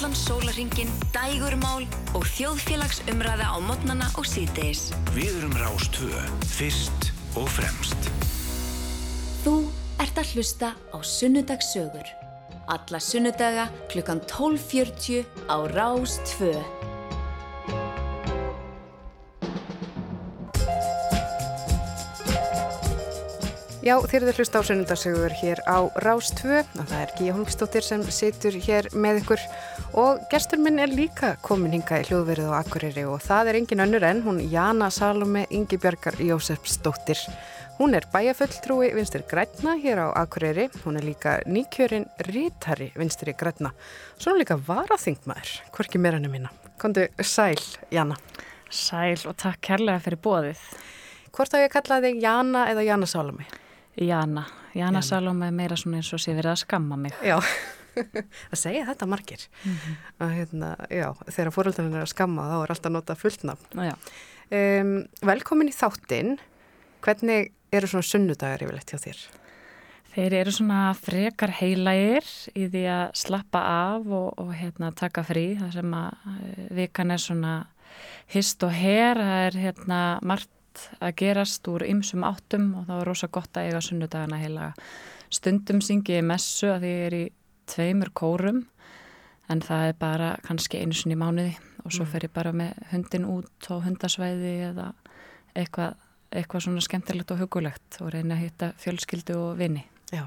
allan sólaringin, dægurmál og þjóðfélagsumræða á modnana og síðdeis. Við erum Rástvö, fyrst og fremst. Þú ert að hlusta á Sunnudagssögur. Alla sunnudaga klukkan 12.40 á Rástvö. Já, þér eru hlusta á sunnundarsögur hér á Rástvö og það er Gíja Holmstóttir sem situr hér með ykkur og gestur minn er líka komin hinga í hljóðverið á Akureyri og það er engin önnur en hún Jana Salome Ingibjörgar Jósefsdóttir. Hún er bæjafulltrúi vinstir græna hér á Akureyri, hún er líka nýkjörin rítari vinstir græna, svo hún líka varaþingmaður, hvorki mér henni mína. Kondu sæl, Jana. Sæl og takk kærlega fyrir bóðið. Hvort á ég að kalla þig Jana eða Jana Salome? Jana, Jana Salome er meira svona eins og sé verið að skamma mig. Já, að segja þetta margir. Mm -hmm. að, hérna, já, þegar fóröldarinn er að skamma þá er alltaf nota fullnafn. Um, velkomin í þáttinn. Hvernig eru svona sunnudagar yfirleitt hjá þér? Þeir eru svona frekar heilægir í því að slappa af og, og hérna, taka frí. Það sem að eh, vikan er svona hist og her. Það er hérna margt að gerast úr ymsum áttum og þá er rosa gott að eiga sunnudagana heila stundum syngi ég messu að ég er í tveimur kórum en það er bara kannski einu sinni í mánuði og svo fer ég bara með hundin út á hundasvæði eða eitthvað, eitthvað svona skemmtilegt og hugulegt og reyna að hitta fjölskyldu og vini. Já,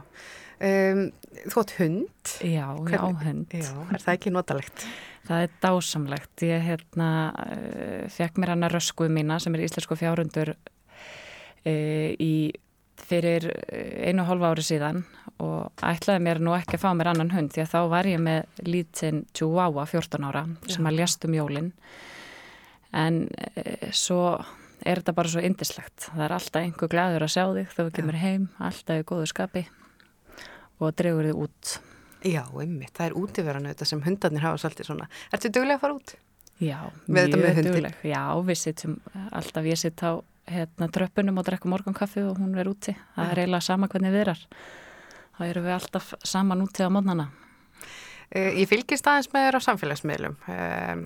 um, þú átt hund? Já, Hvern, já, hund. Já, er það ekki notalegt? Það er dásamlegt. Ég hérna, uh, fekk mér hana röskuð mína sem er íslensku fjárundur uh, í fyrir einu og hálfa ári síðan og ætlaði mér nú ekki að fá mér annan hund því að þá var ég með lítinn Chihuahua 14 ára sem að ljast um jólinn en uh, svo er þetta bara svo indislegt. Það er alltaf einhver glæður að sjá þig þegar þú kemur heim, alltaf í góðu skapi og dregur þig út Já, einmitt, það er útíverðan auðvitað sem hundarnir hafa svolítið svona. Ertu duglega að fara út? Já, mjög dugleg. Já, við sittum alltaf, ég sitt á hérna, tröppunum og drekka morgunkaffi og hún verður úti. Það er eiginlega sama hvernig við erar. Þá eru við alltaf saman úti á mótnana. Uh, ég fylgist aðeins með þér á samfélagsmiðlum um,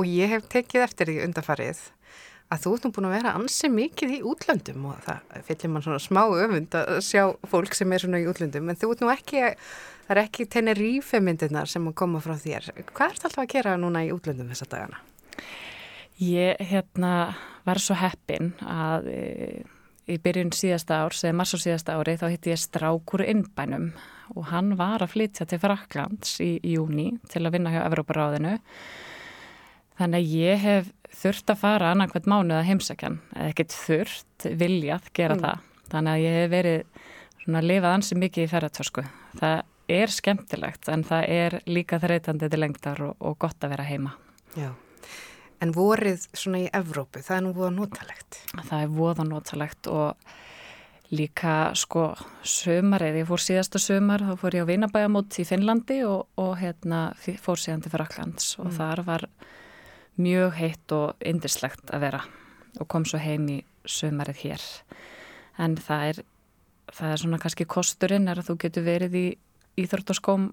og ég hef tekið eftir því undarfarið að þú ert nú búin að vera ansi mikið í útlöndum og það fyllir mann svona smá öfund að sjá fólk sem er svona í útlöndum en þú ert nú ekki, það er ekki Tenerife myndirnar sem koma frá þér. Hvað ert alltaf að gera núna í útlöndum þessa dagana? Ég hérna var svo heppin að e, í byrjun síðasta ár, sem mars á síðasta ári, þá hitti ég strákur innbænum og hann var að flytja til Fraklands í júni til að vinna hjá Evróparáðinu Þannig að ég hef þurft að fara annarkvæmt mánuð að heimsækjan, eða ekkert þurft viljað gera mm. það. Þannig að ég hef verið svona að lifa ansi mikið í ferðartösku. Það er skemmtilegt en það er líka þreytandi til lengtar og, og gott að vera heima. Já, en vorið svona í Evrópu, það er nú voða notalegt. Það er voða notalegt og líka sko sömarið, ég fór síðasta sömar, þá fór ég á Vinabæamót í Finnlandi og, og hérna fór síðan til Fraklands og mm. þar var mjög heitt og indislegt að vera og kom svo heim í sömarið hér. En það er það er svona kannski kosturinn er að þú getur verið í íþróttaskóm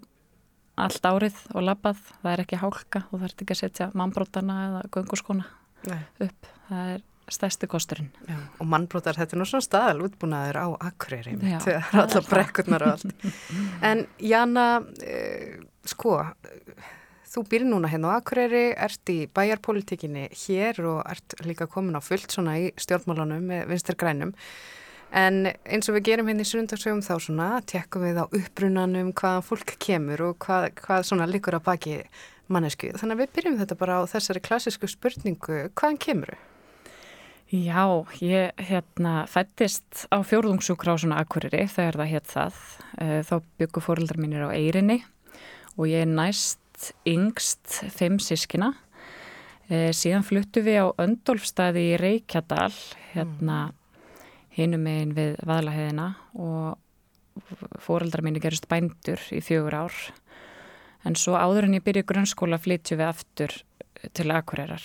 allt árið og labbað. Það er ekki hálka og það er ekki að setja mannbrótana eða gönguskona Nei. upp. Það er stæsti kosturinn. Já, og mannbrótar, þetta er nú svona staðal útbúnaður á Akureyri það er alltaf brekkurnar og allt. En Jana eh, sko Þú býr núna hérna á Akureyri, ert í bæjarpolitikinni hér og ert líka komin á fullt svona í stjórnmálunum með vinstir grænum. En eins og við gerum hérna í sundagsögum þá svona, tekkum við á upprunanum hvaðan fólk kemur og hvað, hvað svona likur að baki mannesku. Þannig að við byrjum þetta bara á þessari klassísku spurningu, hvaðan kemur þau? Já, ég hérna fættist á svona Akureyri þegar það hétt það. Eh, þá byggur fóröldar mínir á Eyrinni og ég er næst yngst fimm sískina e, síðan fluttu við á Öndolfstæði í Reykjadal hérna hinum megin við vaðlaheðina og fóreldrar mínu gerist bændur í fjögur ár. En svo áður en ég byrju grunnskóla flytju við aftur til Akureyrar.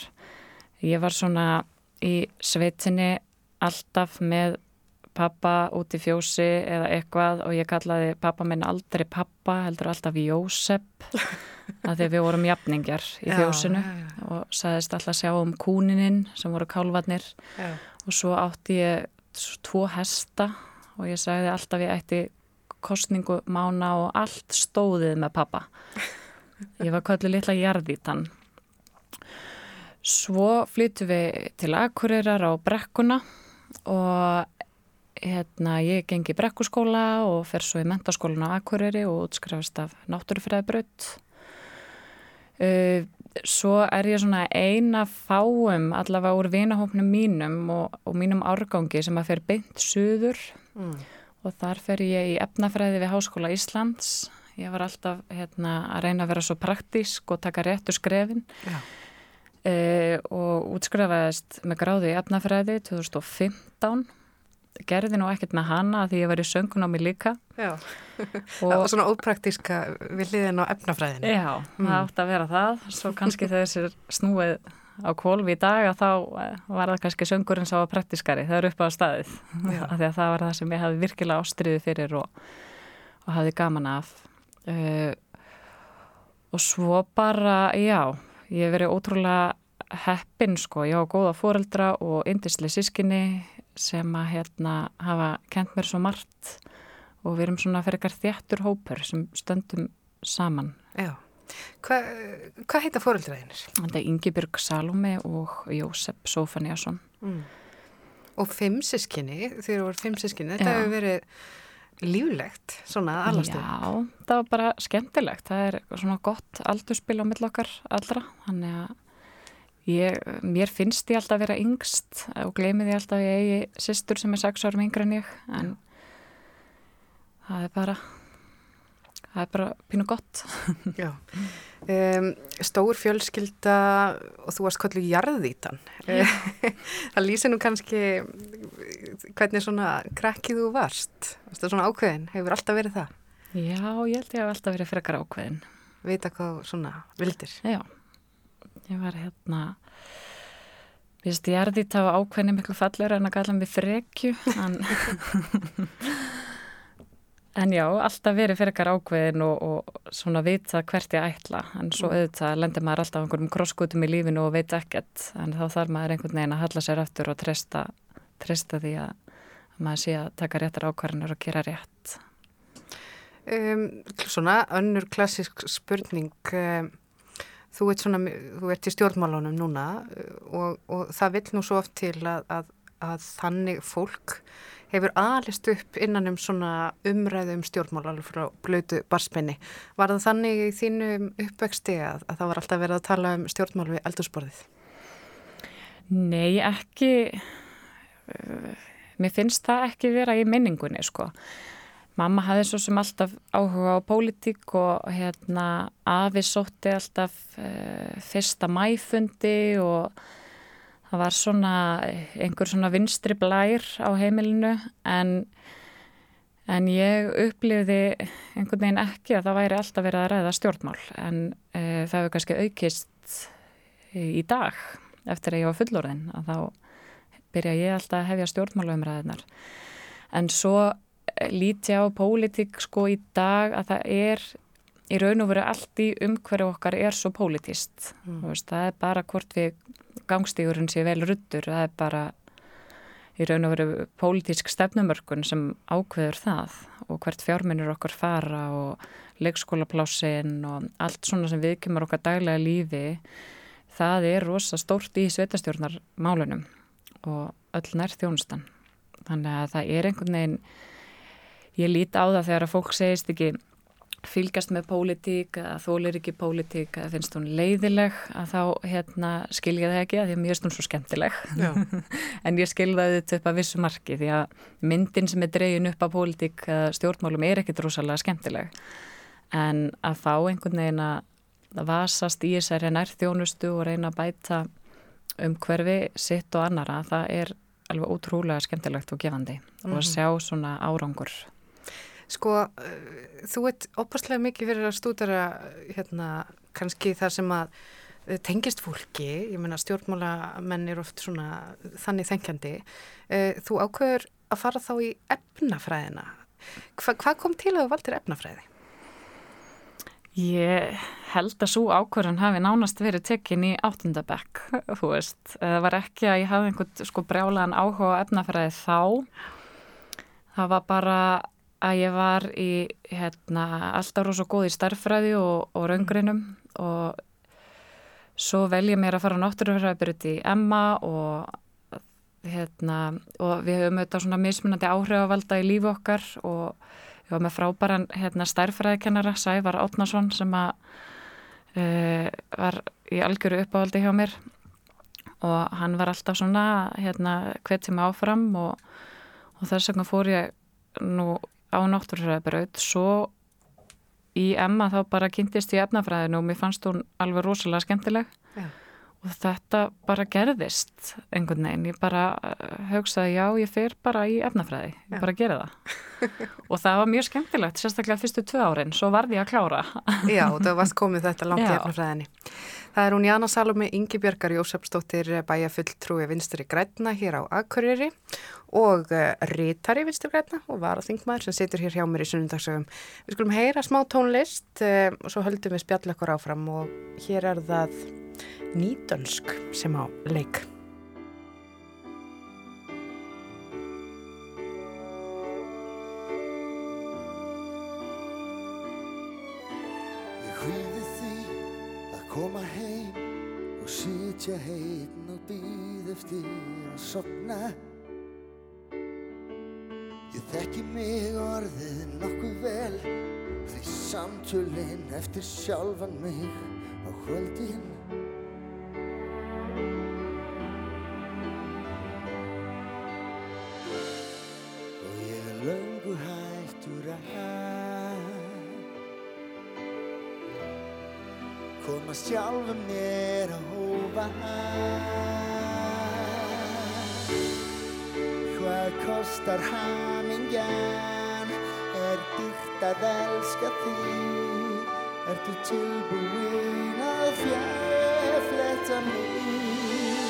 Ég var svona í sveitinni alltaf með pappa út í fjósi eða eitthvað og ég kallaði pappa minn aldrei pappa, heldur alltaf Jósef að því við vorum jafningjar í fjósinu já, já, já. og sagðist alltaf að sjá um kúnininn sem voru kálvarnir og svo átti ég tvo hesta og ég sagði alltaf ég ætti kostningu mána og allt stóðið með pappa. Ég var kallið litla jarðítan svo flyttu við til Akureyrar á brekkuna og hérna, ég gengi í brekkuskóla og fer svo í mentaskólan á Akureyri og útskrafast af náttúrufræðibraut. Uh, svo er ég svona eina fáum allavega úr vinahópnum mínum og, og mínum árgangi sem að fer beint suður mm. og þar fer ég í efnafræði við Háskóla Íslands. Ég var alltaf hérna, að reyna að vera svo praktísk og taka réttu skrefin. Já. Uh, og útskrifaðist með gráði í efnafræði 2015 gerði nú ekkert með hana því ég var í söngun á mig líka Já, og svona ópraktíska við liðin á efnafræðinu Já, mm. það átti að vera það. Svo kannski þessir snúið á kvolvi í dag að þá eh, var það kannski söngurinn sá að praktískari, það eru upp á staðið. Af því að það var það sem ég hafi virkilega ástriði fyrir og, og hafi gaman af. Uh, og svo bara, já ég hef verið ótrúlega heppin sko, ég hafa góða fóreldra og indisli sískinni sem að hérna hafa kent mér svo margt og við erum svona eitthvað þjættur hópur sem stöndum saman. Já, hvað hva heita fóröldræðinir? Þetta er Ingebjörg Salome og Jósef Sofaniasson. Mm. Og fimm sískinni, þegar voru fimm sískinni, þetta hefur verið líflegt, svona allastu. Já, það var bara skemmtilegt. Það er svona gott aldurspil á millokkar allra, þannig að Ég, mér finnst ég alltaf að vera yngst og gleymið ég alltaf að ég eigi sýstur sem er 6 árum yngre en ég en það er bara það er bara pínu gott. Já. Um, Stór fjölskylda og þú varst kollið jarðítan það lýsir nú kannski hvernig svona krakkið þú varst. Það er svona ákveðin, hefur alltaf verið það? Já, ég held ég að alltaf verið frekar ákveðin Vita hvað svona vildir? Já ég var hérna ég veist ég er því að ákveðni miklu fallur en að galla mig frekju en, en já, alltaf verið fyrir ekkar ákveðin og, og svona vita hvert ég ætla en svo mm. auðvitað lendir maður alltaf einhverjum krosskutum í lífinu og veit ekkert en þá þarf maður einhvern veginn að halla sér eftir og treysta, treysta því að, að maður sé að taka réttar ákvarðinur og gera rétt um, Svona önnur klassisk spurning um þú ert, svona, þú ert í stjórnmálunum núna uh, og, og það vil nú svo oft til að, að, að þannig fólk hefur alist upp innan um svona umræðu um stjórnmál alveg frá blötu barspenni. Var það þannig í þínu uppvexti að, að það var alltaf verið að tala um stjórnmál við eldursporðið? Nei, ekki. Mér finnst það ekki vera í minningunni, sko. Mamma hafði svo sem alltaf áhuga á pólitík og hérna afi sótti alltaf uh, fyrsta mæfundi og það var svona einhver svona vinstri blær á heimilinu. En, en ég upplifði einhvern veginn ekki að það væri alltaf verið að ræða stjórnmál. En uh, það hefur kannski aukist í dag eftir að ég var fullorðin að þá byrja ég alltaf að hefja stjórnmálumræðinar en svo líti á pólitík sko í dag að það er í raun og veru allt í umhverju okkar er svo pólitist mm. það er bara hvort við gangstígurinn sé vel ruttur það er bara í raun og veru pólitísk stefnumörkun sem ákveður það og hvert fjárminnur okkar fara og leikskólaplásin og allt svona sem viðkymar okkar daglega lífi það er rosa stórt í sveitastjórnarmálunum og öll nær þjónustan þannig að það er einhvern veginn ég líti á það þegar að fólk segist ekki fylgast með pólitík að þólir ekki pólitík að finnst hún leiðileg að þá hérna, skilja það ekki að því að mér finnst hún svo skemmtileg en ég skilða þetta upp að vissu marki því að myndin sem er dreyin upp á pólitík stjórnmálum er ekkit rosalega skemmtileg en að fá einhvern veginn að vasast í þessari nærþjónustu og reyna að bæta um hverfi sitt og annara það er alveg ótrúlega skemmtilegt og gefandi mm -hmm. og að mhm. sjá svona árangur Sko, uh, þú ert opastlega mikið fyrir að stúdara hérna, kannski þar sem að uh, tengist fólki, ég menna stjórnmálamenn er oft svona þannig þengjandi. Þú ákveður að fara þá í efnafræðina. Hva, hvað kom til að þú valdir efnafræði? Ég held að svo ákvörðan hafi nánast verið tekin í áttundabekk, þú veist. Það var ekki að ég hafi einhvern sko brjálegan áhuga efnafræði þá. Það var bara að ég var í hérna, alltaf rosa góð í starffræði og, og raungrinum og svo vel ég mér að fara á náttúrufræðibyrjut í Emma og, hérna, og við höfum auðvitað svona mismunandi áhrifavalda í lífu okkar og Ég var með frábæran hérna, stærfræðikennara, Sævar Átnason, sem að, uh, var í algjöru uppáhaldi hjá mér og hann var alltaf svona hérna, hvet sem áfram og, og þess vegna fór ég nú á náttúrfræðibraut svo í Emma þá bara kynntist ég efnafræðinu og mér fannst hún alveg rosalega skemmtileg. Já. Og þetta bara gerðist einhvern veginn, ég bara uh, hugsaði já, ég fer bara í efnafræði. Ég já. bara gera það. Og það var mjög skemmtilegt, sérstaklega fyrstu tvö árin. Svo varði ég að klára. Já, það varst komið þetta langt já. í efnafræðinni. Það er hún Jana Salome Ingi Björgar Jósefsdóttir bæjafulltrúi vinstri græna hér á Akureyri og uh, Rítari vinstri græna og varaþingmaður sem situr hér hjá mér í sunnundagsögum Við skulum heyra smá tónlist uh, og svo höldum við spjallekkur áfram og hér er það nýdönsk sem á leik. Ég hvíði því að koma heim og sitja heitn og býð eftir að sopna. Ég þekki mig orðið nokkuð vel því samtölinn eftir sjálfan mig á kvöldin. Koma sjálfum mér á hófa Hvað kostar hamingjan er dýrt að elska þig. Ertu tilbúin að fjæfletta mig?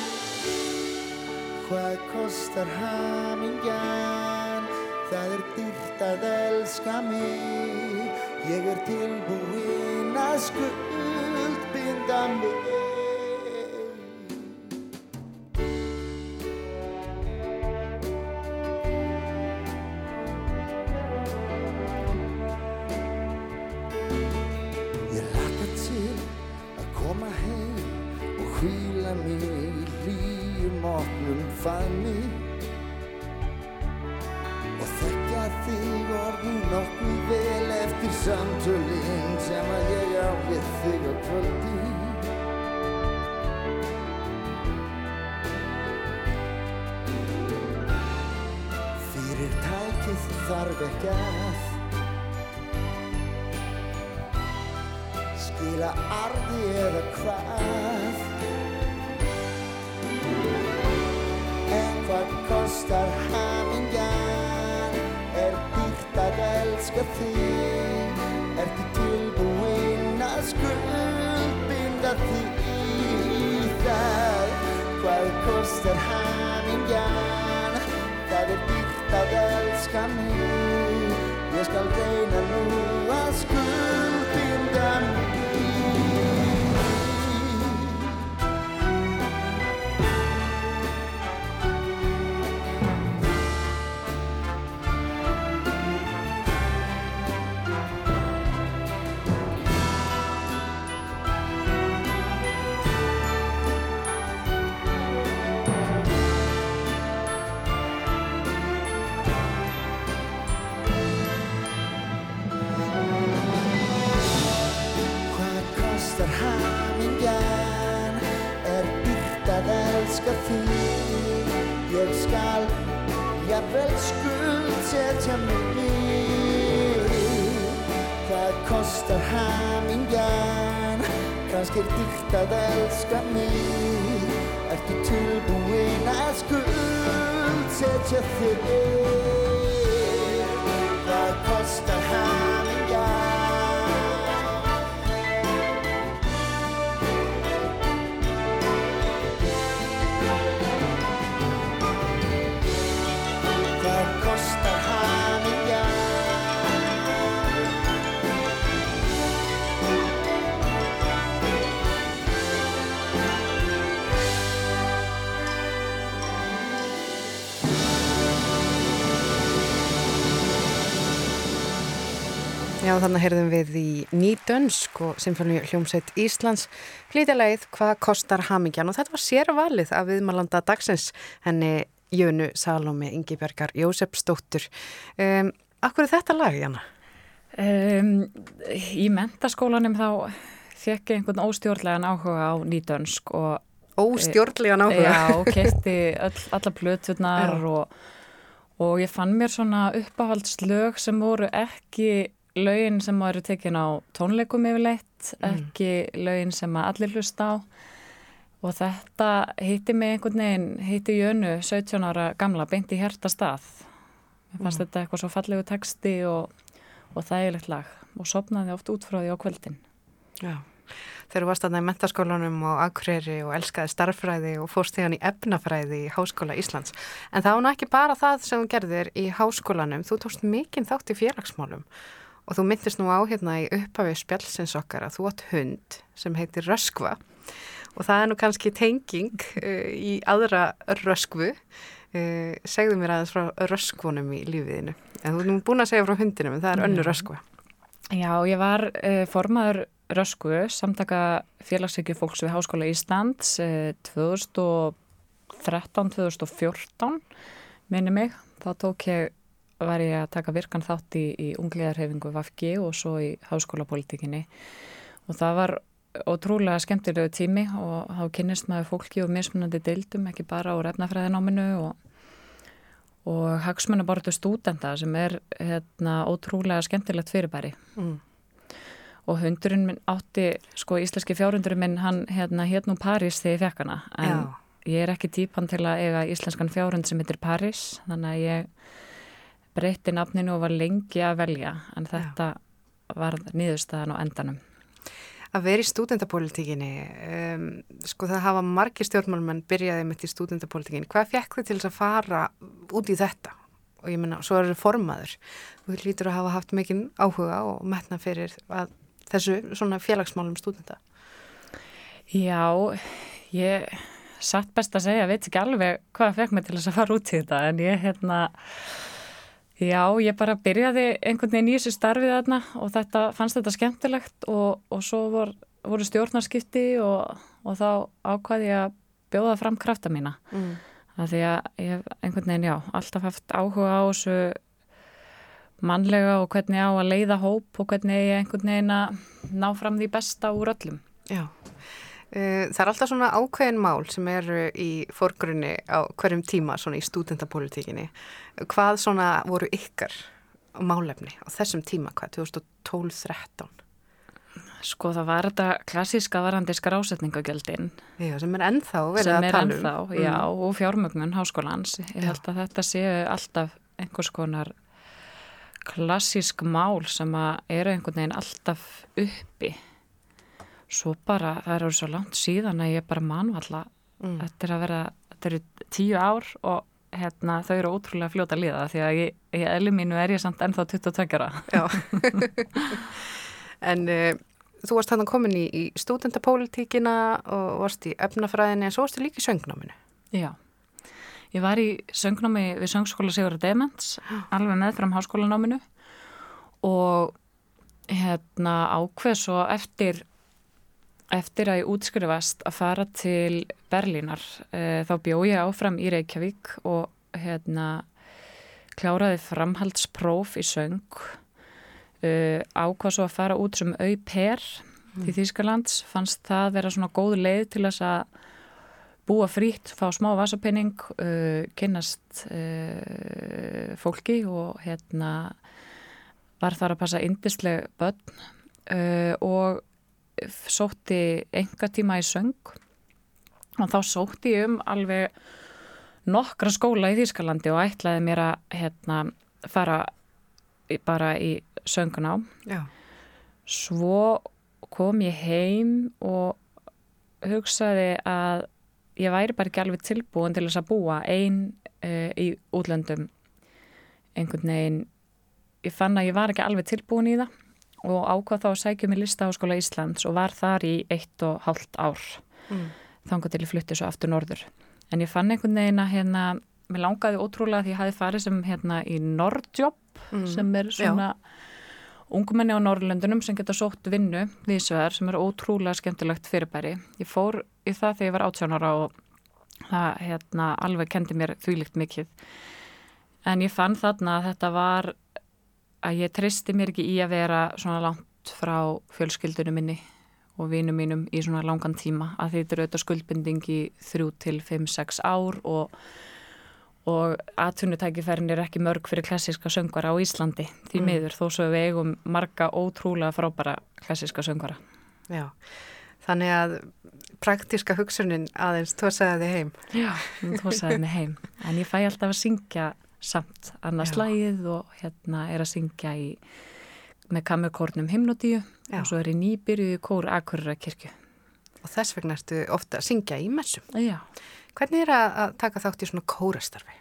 Hvað kostar hamingjan? Það er dýrt að elska mig. Ég er tilbúin að skuld binda mig elska þig. Ertu tilbúinn að skuldbinda þig í það? Hvað kostar hamingjan? Það er dýrt að elska mig. Ég skal reyna nú að skuldinda kannski er dýrt að elska mig. Ertu tilbúin að skuldsetja þig Hvað kostar hamingja Já, þannig heyrðum við í Nýdönsk og Sinfoni hljómsveit Íslands flytja leið hvað kostar hamingjan og þetta var sér valið af viðmalanda dagsins henni Jönu Salómi Ingibergar Jósefsdóttur. Um, akkur er þetta lag, Jana? Um, í mentaskólanum þá fekk ég einhvern óstjórnlegan áhuga á Nýdönsk og Óstjórnlegan áhuga? Já, kefti alla plötunar og, og ég fann mér svona uppáhaldslög sem voru ekki laugin sem eru tekin á tónleikum yfirleitt, mm. ekki laugin sem allir hlusta á. Og þetta heiti mig einhvern veginn, heiti Jönu 17 ára gamla, beint í hérta stað. Mér fannst mm. þetta eitthvað svo fallegu texti og, og þægilegt lag. Og sopnaði oft út frá því á kvöldin. Já, þegar þú varst aðnað í mentaskólanum og aðkreri og elskaði starffræði og fórst þíðan í efnafræði í Háskóla Íslands. En það var ná ekki bara það sem þú gerðir í háskólanum, þú tókst mikinn þátt í félagsmálum Og þú myndist nú á hérna í upphafið spjálsins okkar að þú átt hund sem heitir Röskva og það er nú kannski tenging uh, í aðra Röskvu. Uh, segðu mér aðeins frá Röskvunum í lífiðinu. En þú er nú búin að segja frá hundinum en það er önnu Röskva. Já, ég var uh, formaður Röskvu, samtaka félagsveikju fólks við Háskóla Íslands 2013-2014 minni mig. Þá tók ég var ég að taka virkan þátt í, í ungliðarhefingu Vafgi og svo í háskólapolitikinni og það var ótrúlega skemmtilegu tími og þá kynnist maður fólki og mismunandi deildum, ekki bara á refnafræðináminu og, og hagsmunabortu stúdenda sem er hérna, ótrúlega skemmtilegt fyrirbæri mm. og hundurinn minn átti, sko íslenski fjárhundurinn minn hann hérna hérna úr París þegar ég fekk hana en Já. ég er ekki típan til að eiga íslenskan fjárhund sem heitir París þannig að ég breytti nafninu og var lengi að velja en þetta Já. var nýðustæðan á endanum. Að vera í stúdendapolítikinni, um, sko það hafa margir stjórnmálmenn byrjaði mitt í stúdendapolítikinni. Hvað fekk þið til þess að fara út í þetta? Og ég menna, svo eru formaður. Þú lítur að hafa haft mikinn áhuga og metna fyrir þessu svona félagsmálum stúdenda. Já, ég satt best að segja, veit ekki alveg hvað fekk mig til þess að fara út í þetta en ég hérna Já, ég bara byrjaði einhvern veginn í þessu starfið þarna og þetta, fannst þetta skemmtilegt og, og svo vor, voru stjórnarskipti og, og þá ákvaði ég að bjóða fram krafta mína. Mm. Því að ég hef einhvern veginn, já, alltaf haft áhuga á þessu mannlega og hvernig á að leiða hóp og hvernig ég einhvern veginn að ná fram því besta úr öllum. Já. Eh, það er alltaf svona ákveðin mál sem eru í forgrunni á hverjum tíma svona í stúdentapolitíkinni. Hvað svona voru ykkar málefni á þessum tíma, hvað, 2012-13? Sko það var þetta klassíska varandi skrásetningagjöldin. Já, sem er ennþá verið að tala um. Sem er ennþá, mm. já, og fjármögnun háskólans. Ég held að þetta séu alltaf einhvers konar klassísk mál sem eru einhvern veginn alltaf uppi svo bara það eru svo langt síðan að ég bara manvalla mm. þetta er að vera, þetta eru tíu ár og hérna þau eru ótrúlega fljóta að liða því að ég, ég elli mínu er ég samt ennþá 22 ára. En uh, þú varst þannig komin í, í stúdendapólitíkina og varst í efnafræðinni en svo varst þú líka í söngnáminu. Já, ég var í söngnámi við söngskóla Sigur Demens alveg með fram háskólanáminu og hérna ákveð svo eftir eftir að ég útskrifast að fara til Berlínar e, þá bjó ég áfram í Reykjavík og hérna kláraði framhaldspróf í söng e, ákvað svo að fara út sem au-per mm. til Þýskalands fannst það vera svona góð leið til þess að búa frýtt, fá smá vasapinning e, kynnast fólki og hérna var þar að passa indisleg börn og sótti enga tíma í söng og þá sótti ég um alveg nokkra skóla í Þýskalandi og ætlaði mér að hérna, fara bara í söngun á. Svo kom ég heim og hugsaði að ég væri bara ekki alveg tilbúin til þess að búa einn uh, í útlöndum einhvern veginn. Ég fann að ég var ekki alveg tilbúin í það og ákvað þá að sækja mig listaháskóla Íslands og var þar í eitt og hálft ár mm. þangar til ég flutti svo aftur norður en ég fann einhvern veginn að hérna, mér langaði ótrúlega að ég hafi farið sem hérna í Nordjob mm. sem er svona Já. ungumenni á Norrlöndunum sem geta sótt vinnu við svegar sem er ótrúlega skemmtilegt fyrirbæri. Ég fór í það þegar ég var 18 ára og það hérna, alveg kendi mér þvílikt mikið. En ég fann þarna að þetta var að ég tristi mér ekki í að vera svona langt frá fjölskyldunum minni og vinum mínum í svona langan tíma að þetta eru auðvitað skuldbinding í þrjú til 5-6 ár og og aðtunutækifærin er ekki mörg fyrir klassiska söngvara á Íslandi því mm. miður mm. þó svo við eigum marga ótrúlega frábæra klassiska söngvara. Já, þannig að praktiska hugsunin aðeins tósaði heim. Já, tósaði heim, en ég fæ alltaf að syngja samt annars Já. lagið og hérna er að syngja í, með kammerkórnum himnodíu Já. og svo er ég nýbyrjuði kór Akurra kirkju. Og þess vegna ertu ofta að syngja í messum. Já. Hvernig er að taka þátt í svona kórastarfi?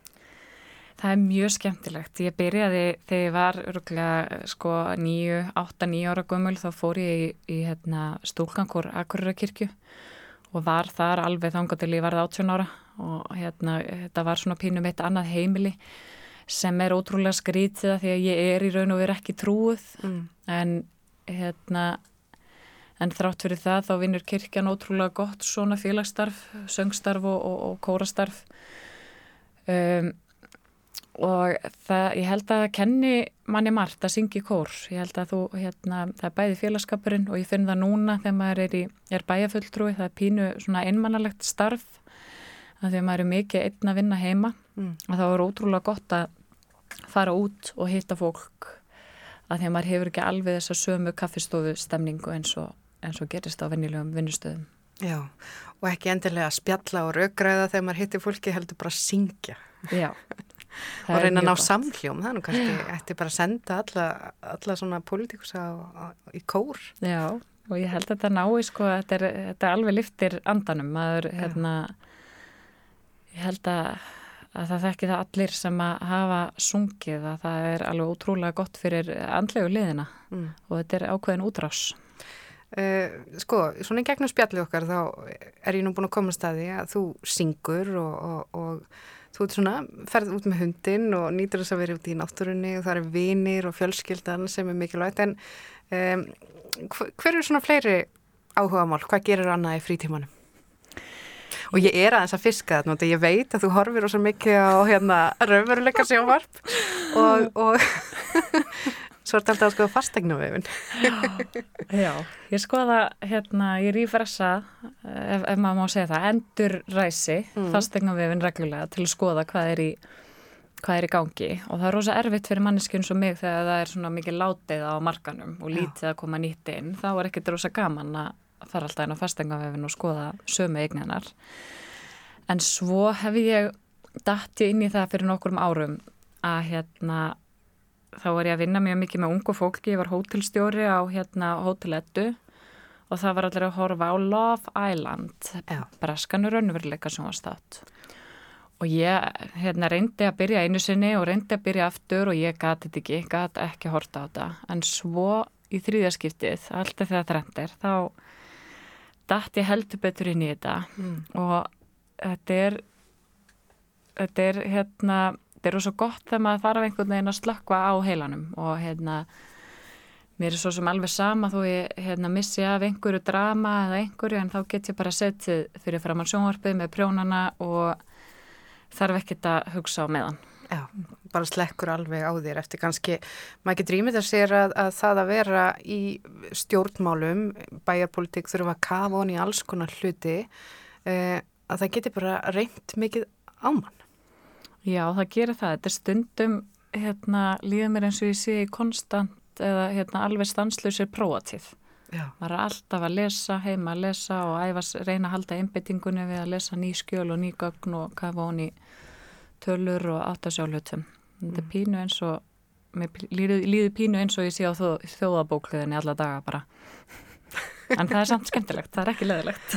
Það er mjög skemmtilegt. Ég byrjaði þegar ég var öruglega sko nýju, átta, nýju ára gömul þá fór ég í, í hérna, stúlgankór Akureyrakirkju og var þar alveg þangar til ég varði 18 ára og hérna þetta var svona pínum eitt annað heimili sem er ótrúlega skrítið því að ég er í raun og verið ekki trúið mm. en hérna En þrátt fyrir það þá vinnur kirkjan ótrúlega gott svona félagsstarf, söngstarf og, og, og kórastarf um, og það, ég held að kenni manni margt að syngja í kór. Ég held að þú, hérna, það er bæði félagskapurinn og ég finn það núna þegar maður er, í, er bæjafulltrúi, það er pínu svona einmannalegt starf að því að maður er mikið einn að vinna heima mm. og það voru ótrúlega gott að fara út og hitta fólk að því að maður hefur ekki alveg þessa sömu kaffistofu stemningu eins og eins og gerist á vennilegum vinnustöðum. Já, og ekki endilega spjalla og raugræða þegar maður hittir fólki heldur bara að syngja. Já. og reyna að ná samhljóm, nú kannski eftir bara að senda alla, alla svona pólitikusa í kór. Já, og ég held að þetta nái sko, þetta er, þetta er alveg liftir andanum, maður, hérna, ég held að, að það þekki það allir sem að hafa sungið að það er alveg ótrúlega gott fyrir andlegu liðina mm. og þetta er ákveðin útrás. Uh, sko, svona í gegnum spjalli okkar þá er ég nú búin að koma að staði að þú syngur og, og, og þú svona, ferð út með hundin og nýtur þess að vera út í náttúrunni og það er vinir og fjölskyldan sem er mikilvægt en um, hver eru svona fleiri áhuga mál? Hvað gerir annað í frítímanum? Og ég er aðeins að fiska þetta, ég veit að þú horfir ósað mikið á hérna raunveruleika sjónvarp og, og Svo er þetta alltaf að skoða fastegna vefin. Já, já, ég skoða hérna, ég rýfressa, ef, ef maður má segja það, endur ræsi mm. fastegna vefin reglulega til að skoða hvað er í, hvað er í gangi og það er rosa erfitt fyrir manneskjum svo mig þegar það er svona mikið látið á markanum og lítið já. að koma nýtt inn. Þá er ekkert rosa gaman að fara alltaf inn á fastegna vefin og skoða sömu eigninar. En svo hef ég dætti inn í það fyrir nokkur um árum að hérna þá var ég að vinna mjög mikið með ungu fólki, ég var hótelstjóri á hérna hótelettu og það var allir að horfa á Love Island, breskanur önverleika sem var státt. Og ég hérna, reyndi að byrja einu sinni og reyndi að byrja aftur og ég gati þetta ekki, gati ekki horta á þetta. En svo í þrýðaskiptið, alltaf þegar það trendir, þá dætt ég heldur betur inn í þetta mm. og þetta er, þetta er hérna þetta er svo gott þegar maður þarf einhvern veginn að slökka á heilanum og hérna mér er svo sem alveg sama þó ég hérna, missi af einhverju drama eða einhverju en þá get ég bara settið fyrir framann sjónvarpið með prjónana og þarf ekkert að hugsa á meðan. Já, bara slekkur alveg á þér eftir kannski, maður getur ímyndið að sér að, að það að vera í stjórnmálum, bæjarpolitík þurfum að kafa honi í alls konar hluti, eh, að það getur bara reynd mikið ámann. Já, það gerir það. Þetta er stundum, hérna, líður mér eins og ég sé konstant eða hérna, alveg stanslausir próatíð. Já. Það er alltaf að lesa, heima að lesa og æfas reyna að halda einbyttingunni við að lesa ný skjöl og ný gögn og kafa honi tölur og áttasjálfhutum. Þetta er mm. pínu eins og, líður, líður pínu eins og ég sé á þjóðabókliðinni alla daga bara. En það er samt skemmtilegt, það er ekki leðilegt.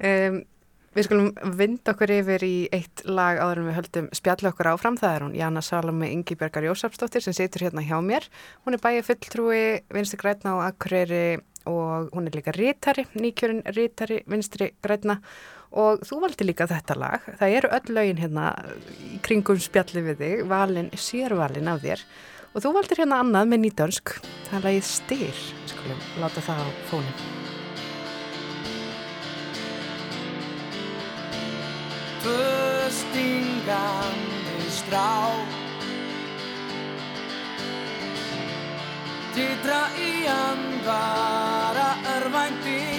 um, Við skulum vinda okkur yfir í eitt lag áður en við höldum spjallu okkur áfram. Það er hún Jana Salome Ingi Bergar Jósafsdóttir sem situr hérna hjá mér. Hún er bæja fulltrúi, vinstri græna og akkurýri og hún er líka rítari, nýkjörinn rítari, vinstri græna og þú valdi líka þetta lag. Það eru öll lögin hérna kringum spjalli við þig, valin, sérvalin af þér. Og þú valdir hérna annað með nýtönsk, það er lagið styr, skulum láta það á fónin. Föstingandi strá. Titra í andvara örvænting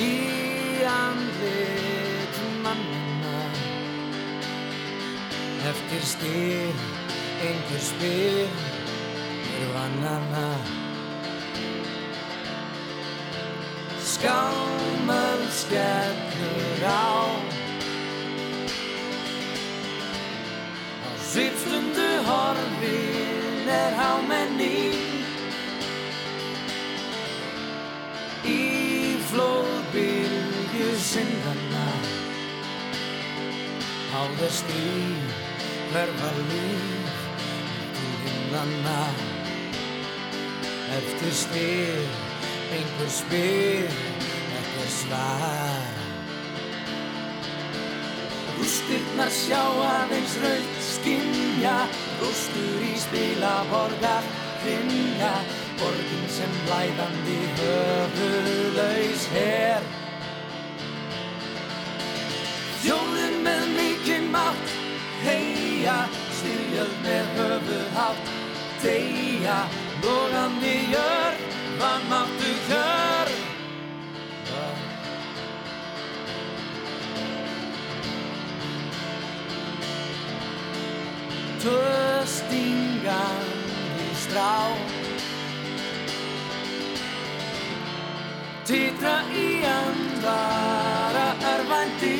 Í andlit mannina Eftir styr, einhver spyr Er vannana Skámöld skellur á. Á svipstundu horfin er hámenning Í flóðbylgju syndana Á þess stríð hverfa líf til himnana Eftir styr, einhver spyr, ekkert svar. Rústirnar sjá aðeins raut skinja Rústur í spila borgar finja Borgin sem blæðandi höfuðlaus her Deyja, logandi jörg Vannmáttu kjörg Töstingandi strá. Titra í andvara örvænting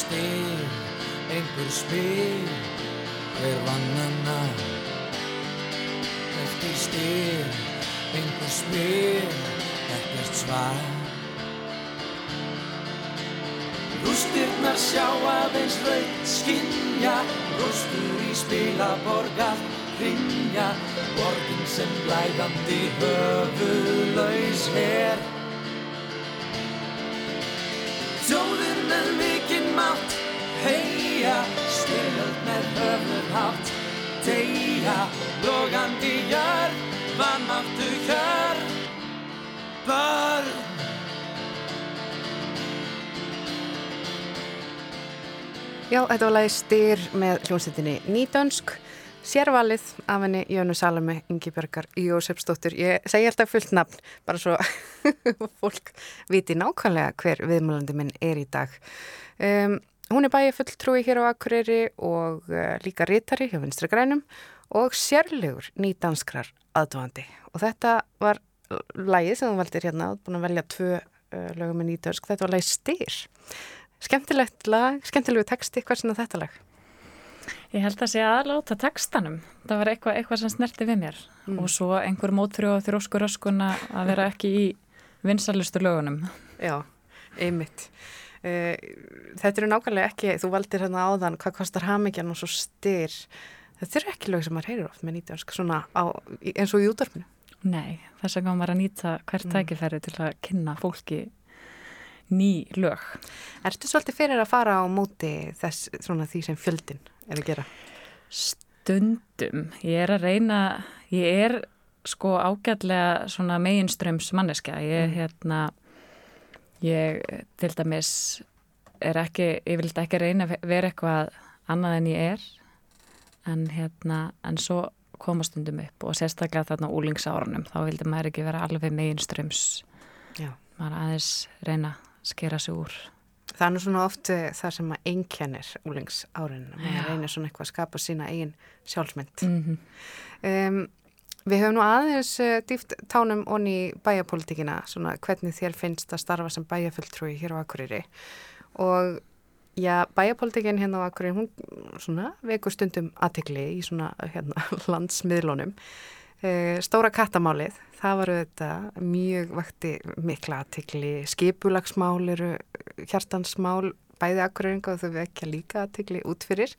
Styr, einhver spyr Hver vannana Eftir styr, einhver spyr Ekkert svar. Rústirnar sjá aðeins raut skinja Rústur í spila borgar hrinja Borgin sem blæðandi höfuðlaus her með mikinn mátt. Heia, styrjöld með höfuðhátt Deyja, logandi jörg Vannmáttu kjörg Börn. Já, þetta var lagið styr með hljómsveitinni Nýdönsk, sérvalið af henni Jönu Salome, Ingi Björgar, Jósefsdóttur. Ég segi alltaf fullt nafn, bara svo fólk viti nákvæmlega hver viðmálandi minn er í dag. Um, hún er bæja fulltrúi hér á Akureyri og uh, líka rítari hjá Vinstri Grænum og sérlegur nýdanskrar aðdóðandi. Og þetta var lagið sem þú valdir hérna, búin að velja tvö uh, lögum með Nýdönsk, þetta var lagið styr. Skemmtilegt lag, skemmtilegu texti, hvað sinna þetta lag? Ég held að sé aðláta textanum. Það var eitthvað, eitthvað sem snerti við mér mm. og svo einhver mótfrjó og þróskur öskuna að vera ekki í vinsalustu lögunum. Já, einmitt. Uh, þetta eru nákvæmlega ekki, þú valdir hérna áðan hvað kostar hamingjan og svo styr. Þetta eru ekki lög sem maður heyrir oft með nýtjánsk, svona á, eins og í útdarfinu. Nei, þess að maður að nýta hvert mm. tækifæri til að kynna fólki ný lög. Erstu svolítið fyrir að fara á móti þess, svona því sem fjöldin er að gera? Stundum. Ég er að reyna, ég er sko ágætlega svona meginströms manneska. Ég, mm. hérna, ég til dæmis er ekki, ég vil ekki reyna að vera eitthvað annað en ég er en hérna, en svo koma stundum upp og sérstaklega þarna úlingsárunum, þá vildi maður ekki vera alveg meginströms. Já. Maður aðeins reyna skera sig úr. Það er nú svona oft það sem að einkennir úlings árin, maður reynir svona eitthvað að skapa sína eigin sjálfsmynd. Mm -hmm. um, við höfum nú aðeins uh, dýft tánum onni bæjapolitíkina, svona hvernig þér finnst að starfa sem bæjafulltrúi hér á Akureyri og já, bæjapolitíkin hérna á Akureyri, hún svona veikur stundum aðtegli í svona hérna, landsmiðlunum. Uh, stóra kattamálið það var auðvitað mjög vakti mikla aðtikli, skipulagsmál eru hjartansmál, bæði akkuröringa og þau vekja líka aðtikli út fyrir.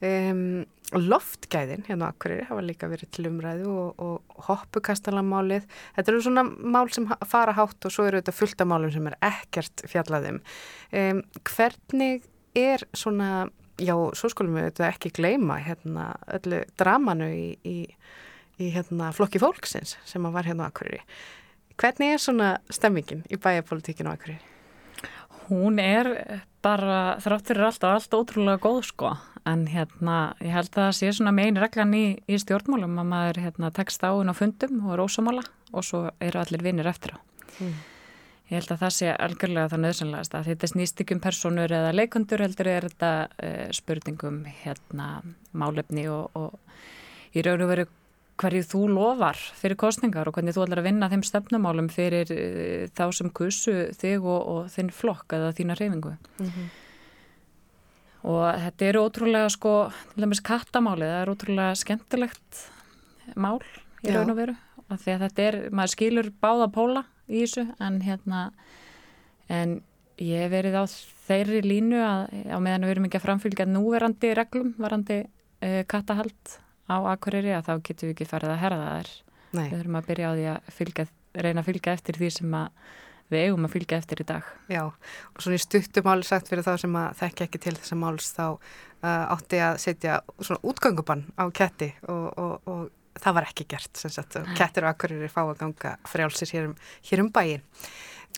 Um, loftgæðin hérna á Akureyri hafa líka verið til umræðu og, og hoppukastalamálið þetta eru svona mál sem fara hátt og svo eru þetta fullta málum sem er ekkert fjallaðum um, hvernig er svona já, svo skulum við þetta ekki gleyma hérna öllu dramanu í, í, í hérna flokki fólksins sem var hérna á Akureyri hvernig er svona stemmingin í bæjapolitíkinu á Akureyri? Hún er bara þráttur er alltaf allt ótrúlega góð sko en hérna ég held að það sé svona megin reglan í, í stjórnmálum að maður hérna, tekst á hún á fundum og er ósamála og svo eru allir vinnir eftir á. Mm. Ég held að það sé algjörlega það nöðsynlegast að þetta snýst ekki um personur eða leikundur heldur er þetta uh, spurningum hérna málefni og, og í raun og veru hverju þú lofar fyrir kostningar og hvernig þú ætlar að vinna þeim stefnumálum fyrir uh, þá sem kussu þig og, og þinn flokk eða þína reyfingu. Mm -hmm og þetta eru ótrúlega sko, til dæmis kattamálið, það er ótrúlega skemmtilegt mál í raun og veru því að þetta er, maður skilur báða póla í þessu en hérna en ég hef verið á þeirri línu að á meðan við erum ekki að framfylgja núverandi reglum, varandi uh, kattahald á akkurýri að þá getum við ekki farið að herða þær við erum að byrja á því að fylgja, reyna að fylgja eftir því sem að við eigum að fylgja eftir í dag. Já, og svona í stuttumáli sagt fyrir þá sem að þekki ekki til þessa máls þá uh, átti að setja svona útgöngubann á ketti og, og, og það var ekki gert, kettir og akkurir er fá að ganga frjálsir hér um, hér um bæin.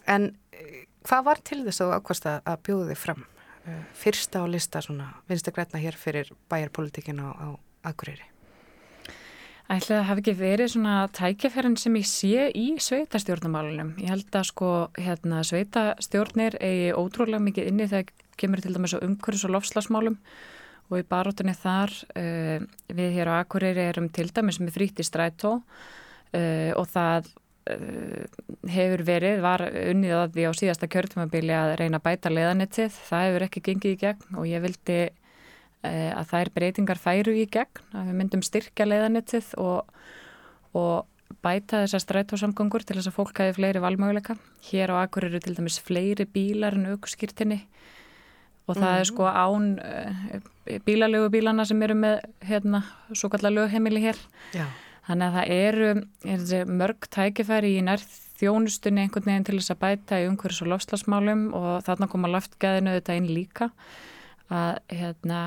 En uh, hvað var til þess að ákvast að bjóðu þið fram? Uh, fyrsta á lista svona, vinstu grætna hér fyrir bæjarpolitikin á, á akkuriri? Ætla að hafa ekki verið svona tækjaferðin sem ég sé í sveitastjórnumálunum. Ég held að sko hérna sveitastjórnir eigi ótrúlega mikið inni þegar kemur til dæmis á umhverjus og lofslagsmálum og í baróttunni þar uh, við hér á Akureyri erum til dæmis með fríti strætó uh, og það uh, hefur verið, var unnið að því á síðasta kjörtumabili að reyna að bæta leðanettið. Það hefur ekki gengið í gegn og ég vildi að þær breytingar færu í gegn, að við myndum styrkja leiðanettið og, og bæta þessar strætósamgöngur til þess að fólk hafi fleiri valmöguleika. Hér á Akur eru til dæmis fleiri bílar en aukskýrtinni og það mm. er sko án uh, bílalögu bílana sem eru með hérna, svo kallar lögheimili hér. Já. Þannig að það eru er mörg tækifæri í nærð þjónustunni einhvern veginn til þess að bæta í umhverjus og lofslagsmálum og þarna koma loftgæðinu þetta inn líka að hérna,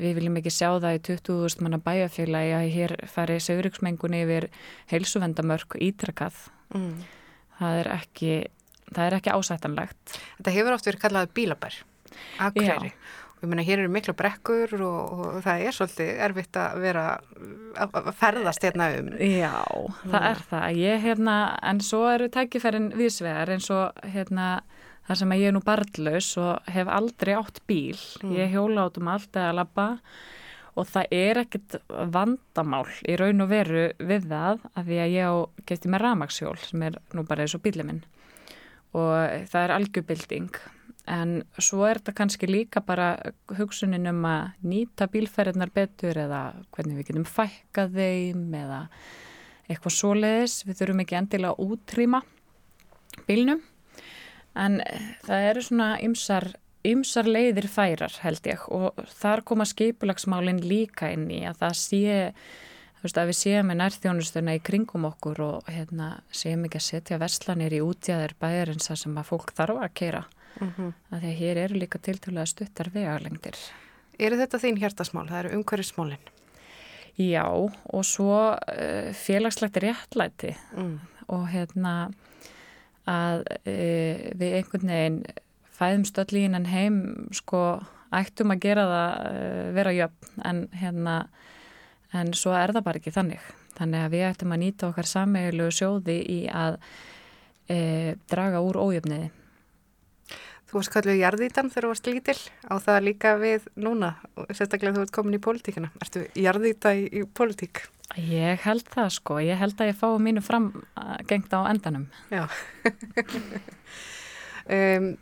við viljum ekki sjá það í 20.000 manna bæjarfélagi að hér fari söguriksmengunni yfir heilsuvendamörk ítrakað. Mm. Það er ekki, það er ekki ásættanlegt. Þetta hefur oft verið kallað bílabær, akkurýri. Og ég meina, hér eru miklu brekkur og, og það er svolítið erfitt að vera að ferðast hérna um. Já, það mm. er það. Ég, hérna, en svo eru tækifærin vísvegar eins og, hérna, þar sem að ég er nú barnlaus og hef aldrei átt bíl. Mm. Ég hjóla átum allt eða labba. Og það er ekkert vandamál í raun og veru við það að því að ég á geti með ramagsjól sem er nú bara eins og bílið minn. Og það er algjörbilding en svo er þetta kannski líka bara hugsunin um að nýta bílferðinar betur eða hvernig við getum fækkað þeim eða eitthvað svoleiðis, við þurfum ekki endilega að útrýma bílnum en það eru svona ymsar, ymsar leiðir færar held ég og þar koma skipulagsmálinn líka inn í að það sé veist að við séum með nærþjónustuna í kringum okkur og hérna, séum ekki að setja verslanir í útjæðir bæjarins sem að fólk þarf að keira mm -hmm. að því að hér eru líka tiltölu að stuttar vegalengdir. Eru þetta þín hjertasmál? Það eru umhverjusmálinn? Já og svo uh, félagslegt réttlæti mm. og hérna að e, við einhvern veginn fæðum stöllín en heim sko ættum að gera það e, vera jöfn. En hérna en svo er það bara ekki þannig. Þannig að við ættum að nýta okkar sammeilu sjóði í að e, draga úr ójöfniði Þú varst kalluð jarðítan þegar þú varst lítil á það líka við núna sérstaklega þú ert komin í pólitíkina Ertu jarðíta í, í pólitík? Ég held það sko, ég held að ég fái mínu fram gengt á endanum. Já. um,